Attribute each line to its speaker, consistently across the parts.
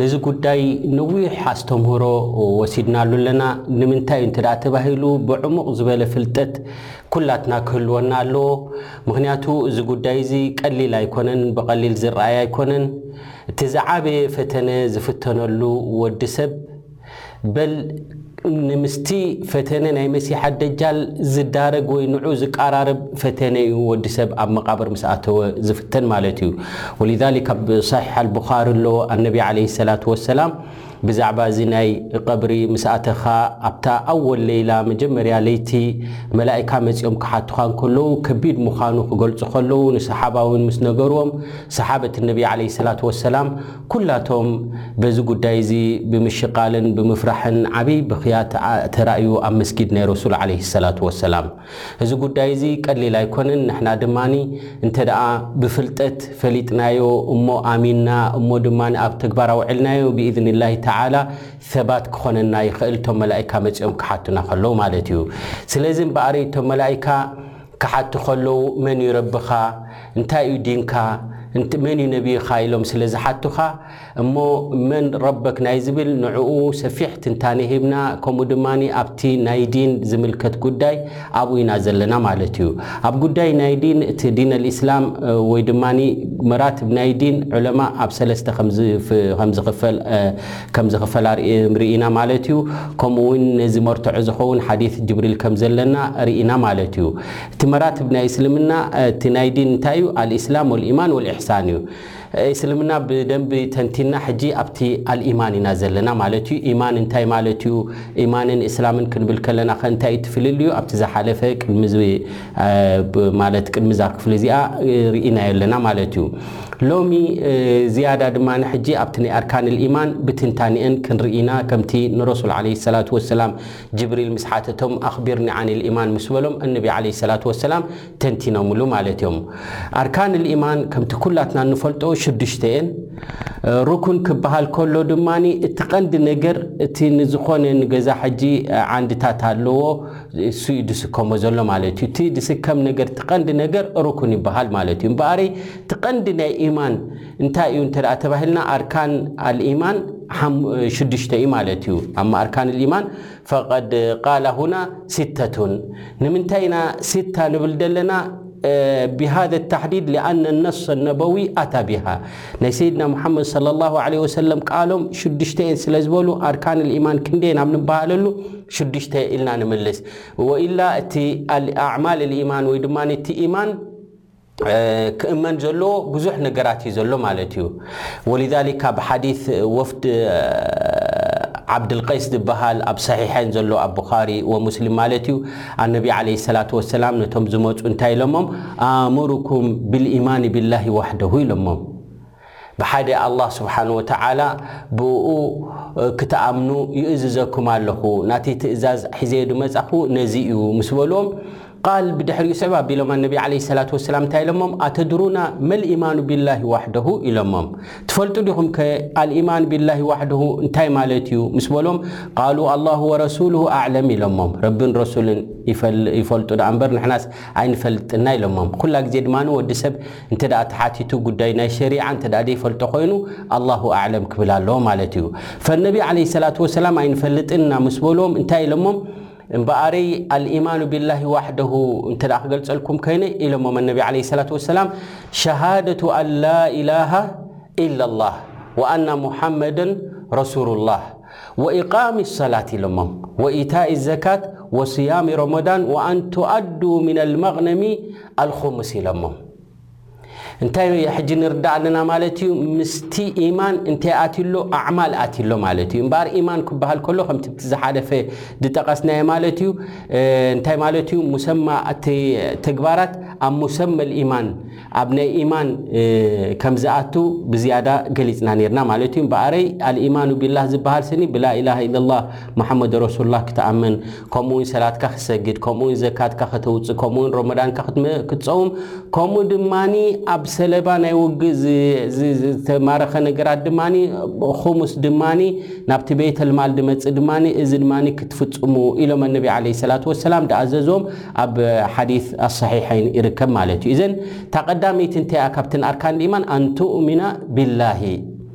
Speaker 1: ነዚ ጉዳይ ነዊሕ ኣስተምህሮ ወሲድናሉ ኣለና። ንምንታይ እዩ እንተደኣ ተባሂሉ ብዕሙቕ ዝበለ ፍልጠት ኩላትና ክህልወና ኣለዎ። ምኽንያቱ እዚ ጉዳይ እዚ ቀሊል ኣይኮነን፣ ብቐሊል ዝረኣይ ኣይኮነን። እቲ ዝዓበየ ፈተነ ዝፍተነሉ ወዲ ሰብ፣ በል ንምስቲ ፈተነ ናይ መሲሕ ኣደጃል ዝዳረግ ወይ ንዑ ዝቃራርብ ፈተነ እዩ ወዲ ሰብ ኣብ መቃብር ምስ ኣተወ ዝፍተን ማለት እዩ ወሊዛሊክ ኣብ ሳሒሕ ኣልቡኻሪ ኣሎ ኣነቢ ዓለይሂ ሰላቱ ወሰላም ብዛዕባ እዚ ናይ ቀብሪ ምስ ኣተኻ ኣብታ ኣወል ለይላ መጀመርያ ለይቲ መላኢካ መጺኦም ክሓቱኻ እንከለዉ ከቢድ ምዃኑ ክገልጹ ከለዉ ንሰሓባ እውን ምስ ነገርዎም ሰሓበት ነቢ ዓለይሂ ሰላቱ ወሰላም ኩላቶም በዚ ጉዳይ እዚ ብምሽቓልን ብምፍራሕን ዓብይ ብኽያት ተራእዩ ኣብ መስጊድ ናይ ረሱል ዓለይሂ ሰላቱ ወሰላም። እዚ ጉዳይ እዚ ቀሊል ኣይኮነን፣ ንሕና ድማ እንተድኣ ብፍልጠት ፈሊጥናዮ እሞ ኣሚንና እሞ ድማ ኣብ ተግባር ኣውዒልናዮ ብኢዝኒላሂ ተዓላ ሰባት ክኾነና ይኽእል እቶም መላኢካ መፂኦም ክሓቱና ከለው ማለት እዩ። ስለዚ እምበኣር እቶም መላኢካ ክሓቱ ከለዉ መን እዩ ረብኻ? እንታይ እዩ ዲንካ? መን እዩ ነብይኻ? ኢሎም ስለ ዝሓቱኻ እሞ መን ረበክ ናይ ዝብል ንዕኡ ሰፊሕ ትንታነ ሂብና ከምኡ ድማ ኣብቲ ናይ ዲን ዝምልከት ጉዳይ ኣብኡ ኢና ዘለና ማለት እዩ። ኣብ ጉዳይ ናይ ዲን እቲ ዲን ኣልእስላም ወይ ድማ መራትብ ናይ ዲን ዑለማእ ኣብ ሰለስተ ከም ዝኽፈል ከም ዝኽፈላ ርኢና ማለት እዩ። ከምኡ ውን ነዚ መርትዖ ዝኸውን ሓዲት ጅብሪል ከም ዘለና ርኢና ማለት እዩ። እቲ መራትብ ናይ እስልምና እቲ ናይ ዲን እንታይ እዩ? ኣልእስላም ወልኢማን ወልኢሕሳን እዩ። እስልምና ብደንቢ ተንቲና ሕጂ ኣብቲ ኣልኢማን ኢና ዘለና ማለት እዩ። ኢማን እንታይ ማለት እዩ? ኢማንን እስላምን ክንብል ከለና ከ እንታይ እዩ እቲ ፍልልዩ? ኣብቲ ዝሓለፈ ቅድሚ ማለት ቅድሚ እዛ ክፍሊ እዚኣ ርኢናዮ ኣለና ማለት እዩ። ሎሚ ዝያዳ ድማ ሕጂ ኣብቲ ናይ ኣርካን ኢማን ብትንታኔኤን ክንርኢ ኢና ከምቲ ንረሱል ዓለይሂ ሰላቱ ወሰላም ጅብሪል ምስ ሓተቶም ኣኽቢርኒ ዓኒል ኢማን ምስ በሎም ኣነቢ ዓለይሂ ሰላቱ ወሰላም ተንቲኖምሉ ማለት እዮም። ኣርካን ኢማን ከምቲ ኩላትና እንፈልጦ ሽዱሽተ እየን። ሩኩን ክበሃል ከሎ ድማ እቲ ቀንዲ ነገር እቲ ንዝኾነ ንገዛ ሕጂ ዓንድታት ኣለዎ። እሱ እዩ ድስከሞ ዘሎ ማለት እዩ እቲ ድስከም ነገር ትቀንዲ ነገር ሩኩን ይበሃል ማለት እዩ እምበኣሪ ትቀንዲ ናይ ኢማን እንታይ እዩ እንተ ተባሂልና ኣርካን ኣልኢማን ሽዱሽተ እዩ ማለት እዩ ኣማ ኣርካን ልኢማን ፈቐድ ቃላ ሁና ሲተቱን ንምንታይ ኢና ሲታ ንብል ዘለና ብሃذ ተሕዲድ ሊኣነ ነስ ነበዊ ኣታ ቢሃ ናይ ሰይድና ሙሓመድ ሰለላሁ ዓለይሂ ወሰለም ቃሎም ሽዱሽተ እየን ስለ ዝበሉ ኣርካን ኢማን ክንደየን ኣብ ንበሃለሉ ሽዱሽተ ኢልና ንምልስ ወኢላ እቲ ኣዕማል ኢማን ወይ ድማ እቲ ኢማን ክእመን ዘለዎ ብዙሕ ነገራት እዩ ዘሎ ማለት እዩ ወሊዛሊክ ካብ ሓዲስ ወፍድ ዓብድልቀይስ ዝበሃል ኣብ ሰሒሐን ዘሎ ኣብ ቡኻሪ ወሙስሊም ማለት እዩ ኣነቢ ዓለይሂ ሰላቱ ወሰላም ነቶም ዝመጹ እንታይ ኢሎሞም፣ ኣኣሙሩኩም ቢልኢማኒ ቢላሂ ዋሕደሁ ኢሎሞም፣ ብሓደ ኣላህ ሱብሓነሁ ወተዓላ ብእኡ ክትኣምኑ ይእዝዘኩም ኣለኹ፣ ናተይ ትእዛዝ ሒዘዮ ድመጻኹ ነዚ እዩ ምስ በሉዎም፣ ቃል ብድሕሪኡ ስዕብ ኣቢሎም ኣነቢ ዓለይሂ ሰላቱ ወሰላም እንታይ ኢሎሞም፣ ኣተድሩና መልኢማኑ ቢላሂ ዋሕደሁ ኢሎሞም፣ ትፈልጡ ዲኹም ከ ኣልኢማን ቢላሂ ዋሕደሁ እንታይ ማለት እዩ ምስ በሎም ቃሉ ኣላሁ ወረሱሉሁ ኣዕለም ኢሎሞም ረብን ረሱልን ይፈልጡ ደኣ እምበር ንሕናስ ኣይንፈልጥና ኢሎሞም ኩላ ግዜ ድማ ወዲ ሰብ እንተ ተሓቲቱ ጉዳይ ናይ ሸሪዓ እንተ ዘይፈልጦ ኮይኑ ኣላሁ ኣዕለም ክብል ኣለዎ ማለት እዩ ፈነቢ ዓለይሂ ሰላቱ ወሰላም ኣይንፈልጥን ኢና ምስ በልዎም እንታይ ኢሎሞም ابقر الايمان بالله وحده تأ ገللكم كይن الم النب عليه الصلة واسلام شهادة ان لا اله إلا الله وأن محمدا رسول الله واقام الصلاة المم وإيتاء الزكاة وصيام رمضان وأن تؤدو من المغنم الخمص المم እንታይ ሕጂ ንርዳእ ኣለና ማለት እዩ ምስቲ ኢማን እንታይ ኣትሎ ኣዕማል ኣትሎ ማለት እዩ እምበኣር ኢማን ክበሃል ከሎ ከምቲ እቲ ዝሓለፈ ዝጠቀስናዮ ማለት እዩ እንታይ ማለት እዩ ሙሰማ እቲ ተግባራት ኣብ ሙሰመ ኢማን ኣብ ናይ ኢማን ከም ዝኣቱ ብዝያዳ ገሊፅና ነርና ማለት እዩ እምበኣረይ ኣልኢማኑ ቢላህ ዝበሃል ስኒ ብላኢላሃ ኢለላህ መሓመድ ረሱሉላህ ክተኣመን ከምኡ ውን ሰላትካ ክትሰግድ ከምኡ ውን ዘካትካ ከተውጽእ ከምኡ ውን ሮመዳንካ ክትጸውም ከምኡ ድማ ኣብ ሰለባ ናይ ውግእ ዝተማረኸ ነገራት ድማ ኹሙስ ድማ ናብቲ ቤተልማል ድመጽእ ድማ እዚ ድማ ክትፍጽሙ ኢሎም ኣነቢ ለ ሰላት ወሰላም ድኣዘዞም ኣብ ሓዲት ኣሰሒሐይን ይርከብ ማለት እዩ እዘን እታ ቀዳመይቲ እንታይ እያ ካብትን ኣርካን ኢማን ኣንትኡሚና ቢላሂ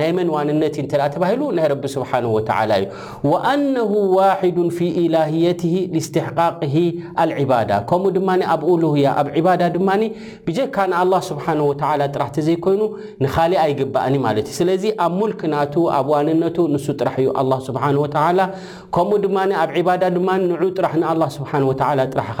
Speaker 1: ናይ መን ዋንነት እዩ እንተ ተባሂሉ ናይ ረቢ ስብሓን ወተዓላ እዩ ወኣነሁ ዋሒዱን ፊ ኢላህየትሂ ሊስትሕቃቅሂ ኣልዕባዳ ከምኡ ድማ ኣብ ኡሉህያ ኣብ ዕባዳ ድማ ብጀካ ንኣላ ስብሓን ወተዓላ ጥራሕ ተዘይኮይኑ ንካሊእ ኣይግባእኒ ማለት እዩ ስለዚ ኣብ ሙልክ ናቱ ኣብ ዋንነቱ ንሱ ጥራሕ እዩ ኣላ ስብሓን ወተዓላ ከምኡ ድማ ኣብ ዕባዳ ድማ ንዑ ጥራሕ ንኣላ ስብሓን ወተዓላ ጥራሕኻ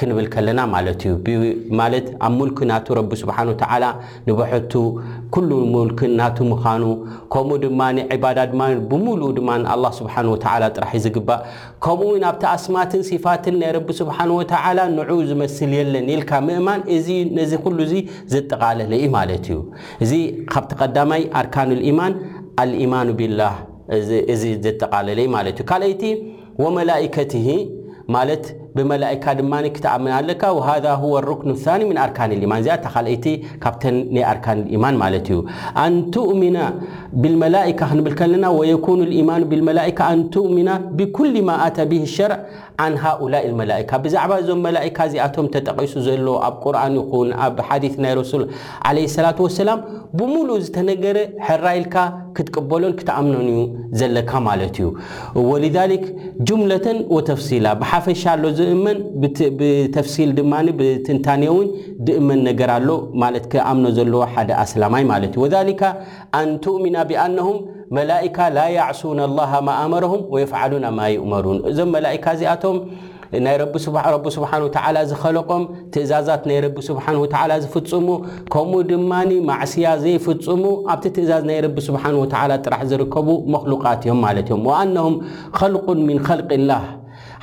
Speaker 1: ክንብል ከለና ማለት እዩ። ብ ማለት ኣብ ሙልክ ናቱ ረቢ ስብሓን ወተዓላ ንብሐቱ ኩሉ ሙልክ ናቱ ምኻኑ ከምኡ ድማ ዒባዳ ድማ ብሙሉኡ ድማ ንኣላህ ስብሓን ወተዓላ ጥራሕ እዩ ዝግባእ ከምኡ እውን ኣብቲ ኣስማትን ሲፋትን ናይ ረቢ ስብሓን ወተዓላ ንዑ ዝመስል የለን ኢልካ ምእማን እዚ ነዚ ኩሉ እዚ ዘጠቓለለ እዩ ማለት እዩ። እዚ ካብቲ ቀዳማይ ኣርካኑል ኢማን ኣልኢማኑ ቢላህ እዚ ዘጠቓለለ እዩ ማለት እዩ። ካልኣይቲ ወመላኢከቲሂ ማለት ብመላኢካ ድማ ክትኣምን ኣለካ ወሃዛ ሁወ ሩክኑ ሳኒ ምን ኣርካን ልኢማን እዚኣ እታ ካልኣይቲ ካብተን ናይ ኣርካን ልኢማን ማለት እዩ ኣንቱእሚና ብልመላኢካ ክንብል ከለና ወየኩኑ ልኢማኑ ብልመላኢካ ኣንቱእሚና ብኩል ማ ኣተ ብሂ ሸርዕ ኣን ሃኡላኢ ልመላኢካ ብዛዕባ እዞም መላኢካ እዚኣቶም ተጠቒሱ ዘሎ ኣብ ቁርን ይኹን ኣብ ሓዲት ናይ ረሱል ዓለይሂ ሰላቱ ወሰላም ብሙሉኡ ዝተነገረ ሕራይ ኢልካ ክትቅበሎን ክትኣምኖን እዩ ዘለካ ማለት እዩ። ወሊዛሊክ ጁምለተን ወተፍሲላ ብሓፈሻ ኣሎ ዝእመን ብተፍሲል ድማ ብትንታኔ እውን ዝእመን ነገር ኣሎ ማለት ክኣምኖ ዘለዎ ሓደ ኣስላማይ ማለት እዩ። ወዛሊካ ኣን ቱእሚና ቢኣነሁም መላኢካ ላ ያዕሱነ ኣላሃ ማ ኣመረሁም ወየፍዓሉነ ማ ይእመሩን እዞም መላኢካ እዚኣቶም ናይ ረቢ ስብሓ ረቢ ስብሓን ወተዓላ ዝኸለቆም ትእዛዛት ናይ ረቢ ስብሓን ወተዓላ ዝፍጽሙ ከምኡ ድማ ማዕስያ ዘይፍጽሙ ኣብቲ ትእዛዝ ናይ ረቢ ስብሓን ወተዓላ ጥራሕ ዝርከቡ መክሉቃት እዮም ማለት እዮም ወኣነሁም ኸልቁን ሚን ኸልቅላህ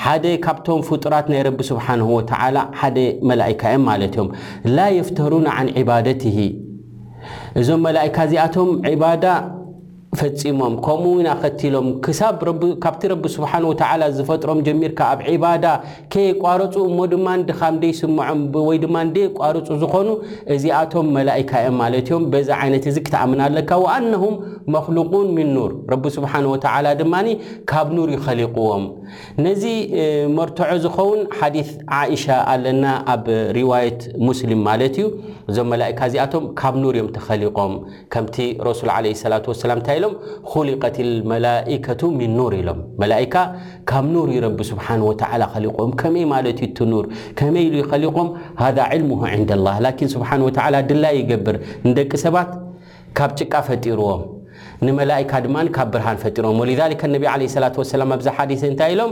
Speaker 1: ሓደ ካብቶም ፍጡራት ናይ ረቢ ስብሓንሁ ወተዓላ ሓደ መላእካ እዮም ማለት እዮም ላ የፍተሩና ዓን ዒባደትሂ እዞም መላእካ እዚኣቶም ዒባዳ ፈጺሞም ከምኡ ውን ኣኸቲሎም ክሳብ ረቢ ካብቲ ረቢ ስብሓን ወተዓላ ዝፈጥሮም ጀሚርካ ኣብ ዒባዳ ከየቋረጹ እሞ ድማ ድኻም ደይስምዖም ወይ ድማ ደየቋርጹ ዝኾኑ እዚኣቶም መላኢካ እዮም ማለት እዮም በዚ ዓይነት እዚ ክትኣምን ኣለካ ወኣነሁም መክሉቁን ሚን ኑር ረቢ ስብሓን ወተዓላ ድማ ካብ ኑር እዩ ኸሊቁዎም ነዚ መርትዖ ዝኸውን ሓዲት ዓኢሻ ኣለና ኣብ ሪዋየት ሙስሊም ማለት እዩ እዞም መላኢካ እዚኣቶም ካብ ኑር እዮም ተኸሊቆም ከምቲ ረሱል ዓለይሂ ሰላቱ ወሰላም እንታይ ኢሎም? ኹሊቀቲል መላኢከቱ ሚን ኑር ኢሎም። መላኢካ ካብ ኑር እዩ ረቢ ስብሓነ ወተዓላ ኸሊቖም። ከመይ ማለት እዩ እቲ ኑር? ከመይ ኢሉ እዩ ኸሊቖም? ሃዛ ዒልሙሁ ዒንደላህ። ላኪን ስብሓነ ወተዓላ ድላዩ ይገብር። ንደቂ ሰባት ካብ ጭቃ ፈጢርዎም። ንመላኢካ ድማ ካብ ብርሃን ፈጢርዎም። ወሊዛሊከ ነቢ ዓለይሂ ሰላቱ ወሰላም ኣብዚ ሓዲስ እንታይ ኢሎም?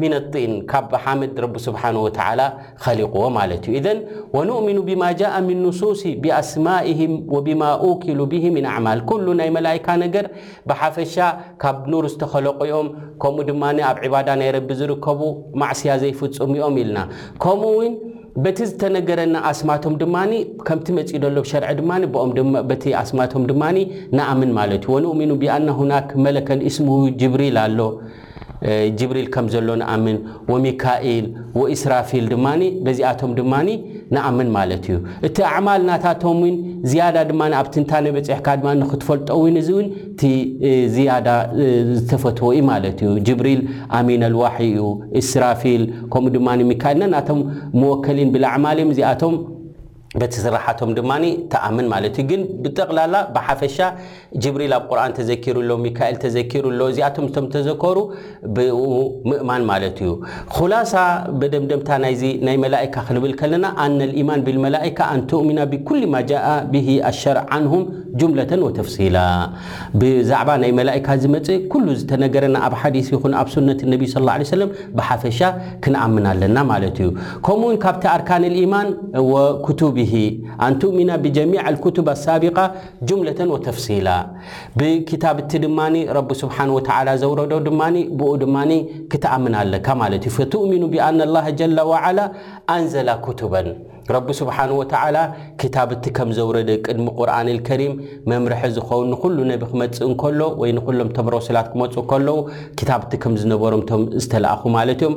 Speaker 1: ሚነ ጢን ካብ ሓመድ ረቢ ስብሓነሁ ወተዓላ ኸሊቕዎ ማለት እዩ። ኢዘን ወኑእሚኑ ቢማ ጃኣ ሚን ኑሱሲ ቢኣስማኢሂም ወቢማ ኡኪሉ ቢሂ ሚን ኣዕማል ኩሉ ናይ መላኢካ ነገር ብሓፈሻ ካብ ኑር ዝተኸለቑ እዮም ከምኡ ድማ ኣብ ዒባዳ ናይ ረቢ ዝርከቡ ማዕስያ ዘይፍፅሙ እዮም ኢልና ከምኡ እውን በቲ ዝተነገረና ኣስማቶም ድማ ከምቲ መፂኡ ዘሎ ብሸርዒ ድማ ብኦም በቲ ኣስማቶም ድማ ንኣምን ማለት እዩ ወኑእሚኑ ቢኣነ ሁናክ መለከን ኢስሙሁ ጅብሪል ኣሎ ጅብሪል ከም ዘሎ ንኣምን፣ ወሚካኢል ወኢስራፊል ድማ በዚኣቶም ድማ ንኣምን ማለት እዩ። እቲ ኣዕማል ናታቶም እውን ዝያዳ ድማ ኣብ ትንታነ በፂሕካ ድማ ንክትፈልጦ እውን እዚ እውን እቲ ዝያዳ ዝተፈትዎ እዩ ማለት እዩ። ጅብሪል ኣሚን ኣልዋሒ እዩ፣ ኢስራፊል ከምኡ ድማ ሚካኢል ነናቶም መወከሊን ብልኣዕማል እዮም እዚኣቶም በቲ ስራሓቶም ድማ ትኣምን ማለት እዩ ግን ብጠቕላላ ብሓፈሻ ጅብሪል ኣብ ቁርኣን ተዘኪሩ ኣሎ ሚካኤል ተዘኪሩ ኣሎ እዚኣቶም እቶም ተዘከሩ ብኡ ምእማን ማለት እዩ ኹላሳ በደምደምታ ናይዚ ናይ መላእካ ክንብል ከለና ኣነ ልኢማን ቢልመላእካ ኣን ትእሚና ብኩል ማ ጃኣ ብሂ ኣሸርዕ ዓንሁም ጁምለተን ወተፍሲላ ብዛዕባ ናይ መላእካ ዝመፀ ኩሉ ዝተነገረና ኣብ ሓዲስ ይኹን ኣብ ሱነት ነቢ ስ ላ ሰለም ብሓፈሻ ክንኣምን ኣለና ማለት እዩ ከምኡውን ካብቲ ኣርካን ኣልኢማን ወኩቱብሂ ኣን ቱእሚና ብጀሚዕ ኣልኩቱብ ኣሳቢቃ ጁምለተን ወተፍሲላ ብክታብቲ ድማ ረቢ ስብሓነሁ ወተዓላ ዘውረዶ ድማ ብኡ ድማ ክትኣምን ኣለካ ማለት እዩ ፈቱእሚኑ ብኣነ ላህ ጀለ ወዓላ ኣንዘላ ኩቱበን ረቢ ስብሓነሁ ወተዓላ ክታብቲ ከም ዘውረደ ቅድሚ ቁርኣን ኣልከሪም መምርሒ ዝኸውን ንኹሉ ነቢ ክመፅእ እንከሎ ወይ ንኹሎም ቶም ረሱላት ክመፁ ከለዉ ክታብቲ ከም ዝነበሮም ቶም ዝተለኣኹ ማለት እዮም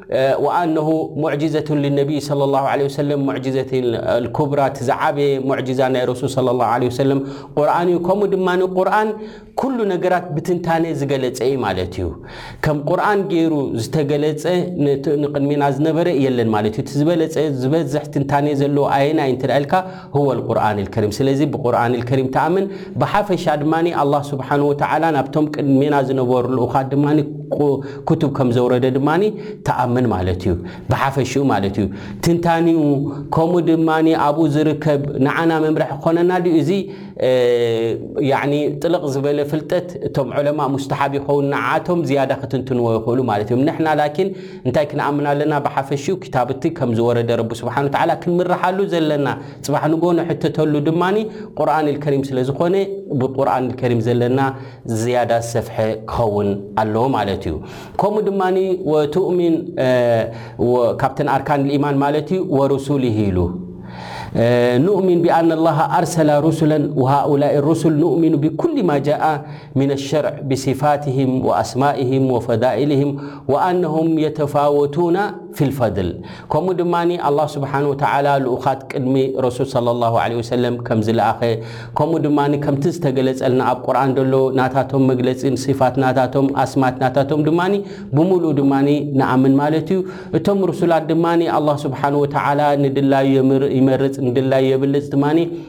Speaker 1: ወኣነሁ ሙዕጂዘቱን ሊነቢይ ሰለላሁ ዓለይሂ ወሰለም ሙዕጂዘቲን ኣልኩብራ እቲ ዝዓበየ ሙዕጂዛ ናይ ረሱል ሰለላሁ ዓለይሂ ወሰለም ቁርኣን እዩ። ከምኡ ድማ ቁርኣን ኩሉ ነገራት ብትንታነ ዝገለጸ እዩ ማለት እዩ። ከም ቁርኣን ገይሩ ዝተገለጸ ንቅድሜና ዝነበረ የለን ማለት እዩ። እቲ ዝበለጸ ዝበዝሕ ትንታነ ዘለዎ ኣየናይ እንተ ኢልካ ሁወል ቁርኣኒል ከሪም ስለዚ ብቁርኣኒል ከሪም ትኣምን ብሓፈሻ ድማ ኣላህ ስብሓን ወተዓላ ናብቶም ቅድሜና ዝነበሩ ልኡኻት ድማ ኩቱብ ከም ዘውረደ ድማ ትኣምን ማለት እዩ ብሓፈሽኡ ማለት እዩ ትንታኒኡ ከምኡ ድማ ኣብኡ ዝርከብ ንዓና መምርሒ ክኾነና ድዩ እዚ ጥልቕ ዝበለ ፍልጠት እቶም ዑለማ ሙስተሓብ ይኸውን ንዓቶም ዝያዳ ክትንትንዎ ይኽእሉ ማለት እዮም ንሕና ላኪን እንታይ ክንኣምን ኣለና ብሓፈሽኡ ክታብ እቲ ከም ዝወረደ ረቢ ስብሓን ወተዓላ ክንምርሓሉ ዘለና ፅባሕ ንጎ ንሕተተሉ ድማ ቁርኣን ልከሪም ስለ ዝኾነ ብቁርኣን ልከሪም ዘለና ዝያዳ ዝሰፍሐ ክኸውን ኣለዎ ማለት እዩ ከምኡ ድማ ወትኡሚን ካብተን ኣርካን ልኢማን ማለት እዩ ወሩሱሊህ ኢሉ ኑእሚን ብኣን ላሃ ኣርሰላ ሩሱለን ወሃኡላይ ሩሱል ኑእሚኑ ብኩል ማ ጃኣ ምን ሸርዕ ብስፋትህም ወኣስማኢህም ወፈዳኢልህም ወኣነሁም የተፋወቱና ፊል ፈድል ከምኡ ድማ ኣላህ ስብሓነሁ ወተዓላ ልኡኻት ቅድሚ ረሱል ሰለላሁ ዐለይሂ ወሰለም ከም ዝለኣኸ ከምኡ ድማ ከምቲ ዝተገለጸልና ኣብ ቁርኣን ዘሎ ናታቶም መግለጺ ሲፋት ናታቶም ኣስማት ናታቶም ድማ ብምሉኡ ድማ ንኣምን ማለት እዩ እቶም ርሱላት ድማ ኣላህ ስብሓነሁ ወተዓላ ንድላዩ ይመርጽ ንድላዩ የብልጽ ድማ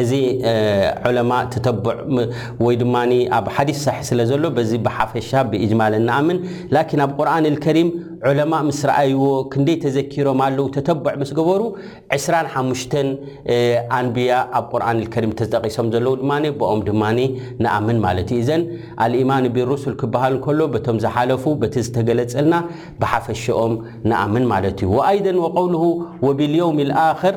Speaker 1: እዚ ዑለማእ ተተቡዕ ወይ ድማ ኣብ ሓዲስ ሳሒ ስለ ዘሎ በዚ ብሓፈሻ ብእጅማል እንኣምን ላኪን ኣብ ቁርን ልከሪም ዑለማእ ምስ ረኣይዎ ክንደይ ተዘኪሮም ኣለው ተተቡዕ ምስ ገበሩ ዕስራን ሓሙሽተን ኣንብያ ኣብ ቁርን ልከሪም ተጠቂሶም ዘለው ድማ ብኦም ድማ ንኣምን ማለት እዩ እዘን ኣልኢማን ብሩሱል ክበሃል ከሎ በቶም ዝሓለፉ በቲ ዝተገለፀልና ብሓፈሽኦም ንኣምን ማለት እዩ ወኣይደን ወቀውልሁ ወብልየውም ልኣክር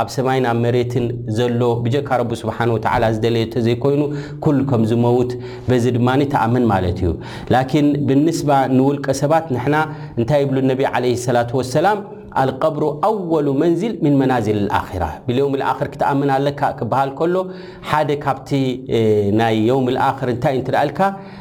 Speaker 1: ኣብ ሰማይን ኣብ መሬትን ዘሎ ብጀካ ረቢ ስብሓን ወተዓላ ዝደለዮ ተዘይኮይኑ ኩሉ ከም ዝመውት በዚ ድማ ትኣምን ማለት እዩ ላኪን ብንስባ ንውልቀ ሰባት ንሕና እንታይ ይብሉ ነቢ ዓለይሂ ሰላቱ ወሰላም ኣልቀብሩ ኣወሉ መንዚል ምን መናዚል ልኣራ ብልዮም ልኣክር ክትኣምን ኣለካ ክበሃል ከሎ ሓደ ካብቲ ናይ ዮም ልኣክር እንታይ እንትደኣልካ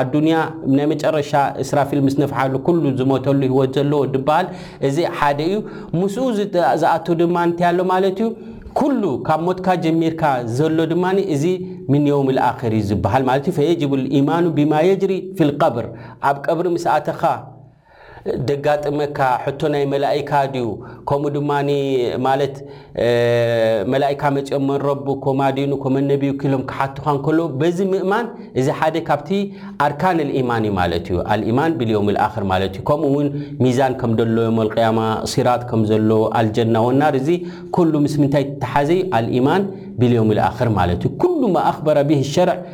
Speaker 1: ኣዱንያ ናይ መጨረሻ እስራፊል ምስ ነፍሓሉ ኩሉ ዝሞተሉ ሂወት ዘለዎ ድበሃል እዚ ሓደ እዩ ምስኡ ዝኣቱ ድማ እንታይ ኣሎ ማለት እዩ ኩሉ ካብ ሞትካ ጀሚርካ ዘሎ ድማ እዚ ምን የውም ልኣክር እዩ ዝበሃል ማለት እዩ ፈየጅቡ ልኢማኑ ቢማ የጅሪ ፊልቀብር ኣብ ቀብሪ ምስ ኣተኻ ደጋጥመካ ሕቶ ናይ መላኢካ ድዩ ከምኡ ድማ ማለት መላኢካ መፅኦም መን ረቡ ኮማዲኑ ኮመን ነቢዩ ክሎም ክሓቱኻ እንከሎ በዚ ምእማን እዚ ሓደ ካብቲ ኣርካን ልኢማን እዩ ማለት እዩ ኣልኢማን ብልዮም ልኣኽር ማለት እዩ ከምኡ እውን ሚዛን ከም ደሎ ዮም ኣልቅያማ ሲራጥ ከም ዘሎ ኣልጀና ወናር እዚ ኩሉ ምስ ምንታይ ተሓዘ እዩ ኣልኢማን ብልዮም ልኣኽር ማለት እዩ ኩሉ ማ ኣኽበረ ብህ ሸርዕ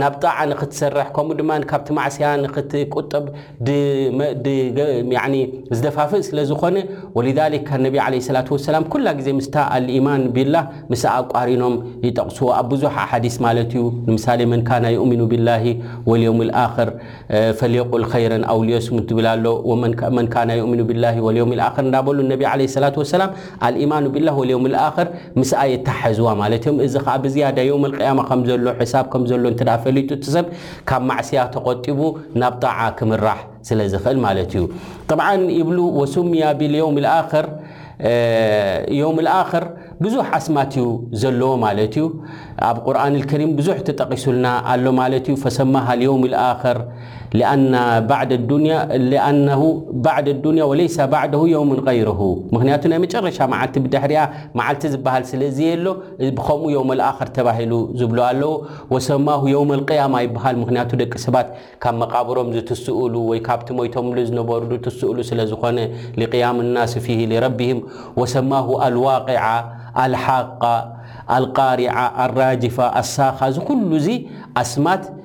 Speaker 1: ናብ ጣዓ ንክትሰርሕ ከምኡ ድማ ካብቲ ማዕስያ ንክትቁጠብ ዝደፋፍእ ስለ ዝኾነ ወሊዛሊክ ነቢ ዓለይሂ ሰላቱ ወሰላም ኩላ ግዜ ምስታ ኣልኢማን ቢላህ ምስኣ ኣቋሪኖም ይጠቕስዎ ኣብ ብዙሕ ኣሓዲስ ማለት እዩ ንምሳሌ መን ካና ዩእሚኑ ቢላሂ ወልየውሚል ኣኽር ፈልየቁል ኸይረን ኣው ሊየስሙት ዝብል ኣሎ መን ካና ዩእሚኑ ቢላሂ ወልየውሚል ኣኽር እንዳበሉ ነቢ ዓለይሂ ሰላቱ ወሰላም ኣልኢማኑ ቢላህ ወልየውሚልኣኽር ምስኣ የተሓሕዝዋ ማለት እዮም። እዚ ኸኣ ብዝያዳ የውመል ቂያማ ከም ዘሎ፣ ሕሳብ ከም ዘሎ እንተድኣ ፈሊጡ እቲ ሰብ ካብ ማዕስያ ተቖጢቡ ናብ ጣዓ ክምራሕ ስለ ዝኽእል ማለት እዩ። ጠብዓን ይብሉ ወሱምያ ቢልየውሚል ኣኽር የውሚል ኣኽር ብዙሕ ኣስማት እዩ ዘለዎ ማለት እዩ። ኣብ ቁርኣንል ከሪም ብዙሕ ተጠቒሱልና ኣሎ ማለት እዩ። ፈሰማሃል የውሚል ኣኽር ሊኣና ባዕደ ዱንያ ሊኣነሁ ባዕደ ዱንያ ወለይሰ ባዕደሁ የውምን ገይረሁ ምኽንያቱ ናይ መጨረሻ መዓልቲ ብድሕሪኣ መዓልቲ ዝበሃል ስለዘየሎ ብኸምኡ የውመል ኣኽር ተባሂሉ ዝብሉ ኣለዉ ወሰማሁ የውመል ቅያማ ይበሃል ምኽንያቱ ደቂ ሰባት ካብ መቓብሮም ዝትስእሉ ወይ ካብቲ ሞይቶምሉ ዝነበሩ ዝትስእሉ ስለዝኾነ ሊቅያም ናስ ፊሂ ሊረቢሂም ወሰማሁ ኣልዋቂዓ ኣልሓቃ ኣልቃሪዓ ኣራጅፋ ኣሳኻ እዚ ኩሉ እዚ ኣስማት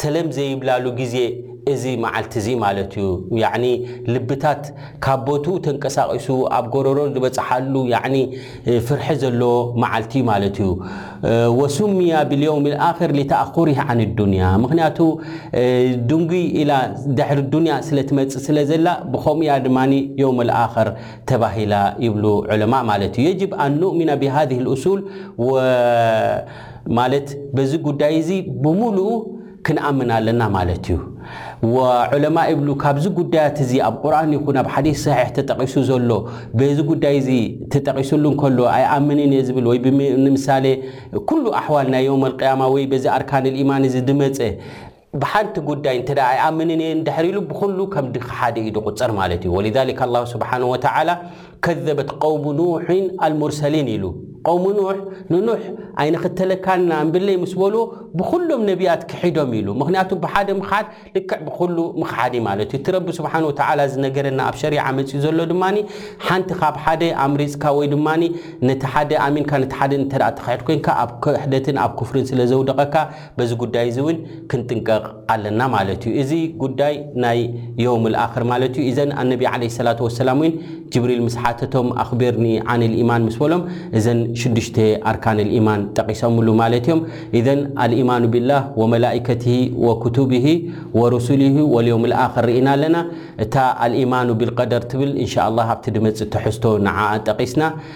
Speaker 1: ሰለም ዘይብላሉ ግዜ እዚ መዓልቲ እዚ ማለት እዩ ያዕኒ ልብታት ካብ ቦትኡ ተንቀሳቂሱ ኣብ ጎረሮ ዝበጽሓሉ ያዕኒ ፍርሒ ዘለዎ መዓልቲ እዩ ማለት እዩ ወሱምያ ብልየውም ልኣክር ሊተኣኩሪህ ዓን ዱንያ ምክንያቱ ድንጉይ ኢላ ድሕሪ ዱንያ ስለ ትመጽእ ስለ ዘላ ብከምኡ እያ ድማ የውም ልኣክር ተባሂላ ይብሉ ዑለማእ ማለት እዩ የጅብ ኣን ኑእሚና ብሃዚህ ልኡሱል ወ ማለት በዚ ጉዳይ እዚ ብምሉኡ ክንኣምን ኣለና ማለት እዩ። ወዑለማ ይብሉ ካብዚ ጉዳያት እዚ ኣብ ቁርኣን ይኹን ኣብ ሓዲስ ሰሒሕ ተጠቒሱ ዘሎ በዚ ጉዳይ እዚ ተጠቒሱሉ እንከሎ ኣይኣምንን እየ ዝብል ወይ ንምሳሌ ኩሉ ኣሕዋል ናይ የውመል ቅያማ ወይ በዚ ኣርካን ልኢማን እዚ ዝመፀ ብሓንቲ ጉዳይ እንተ ኣይኣምንን እየ እንድሕር ኢሉ ብኹሉ ከም ሓደ እዩ ዝቑፀር ማለት እዩ። ወሊዛሊክ ኣላሁ ስብሓነሁ ወተዓላ ከዘበት ቀውሙ ኑሕን ኣልሙርሰሊን ኢሉ ቀውሙ ኑሕ ንኑሕ ኣይንኽተለካን ኢና እምብለይ ምስ በልዎ ብኹሎም ነቢያት ክሒዶም ኢሉ ምክንያቱ ብሓደ ምኽሓድ ልክዕ ብኹሉ ምኽሓድ እዩ ማለት እዩ። እቲ ረቢ ስብሓነሁ ወተዓላ ዝነገረና ኣብ ሸሪዓ መፂኡ ዘሎ ድማ ሓንቲ ካብ ሓደ ኣምሪፅካ ወይ ድማ ነቲ ሓደ ኣሚንካ ነቲ ሓደ እንተ ትኽሕድ ኮይንካ ኣብ ክሕደትን ኣብ ኩፍርን ስለ ዘውደቐካ በዚ ጉዳይ እዚ እውን ክንጥንቀቕ ኣለና ማለት እዩ። እዚ ጉዳይ ናይ የውምል ኣኽር ማለት እዩ። ኢዘን ኣነቢ ዓለይሂ ሰላቱ ወሰላም እውን ጅብሪል ምስ ሓተቶም ኣኽቢርኒ ዓኒል ኢማን ምስ በሎም እዘን ሽዱሽተ ኣርካነል ኢማን ጠቒሶምሉ ማለት እዮም። ኢዘን ኣልኢማኑ ቢላህ ወመላኢከቲሂ ወኩቱቢሂ ወሩሱሊሂ ወልየውምል ኣኽር ርኢና ኣለና። እታ ኣልኢማኑ ቢልቀደር ትብል እንሻ ኣላህ ኣብቲ ድመጽእ ትሕዝቶ ንዓኣ ጠቒስና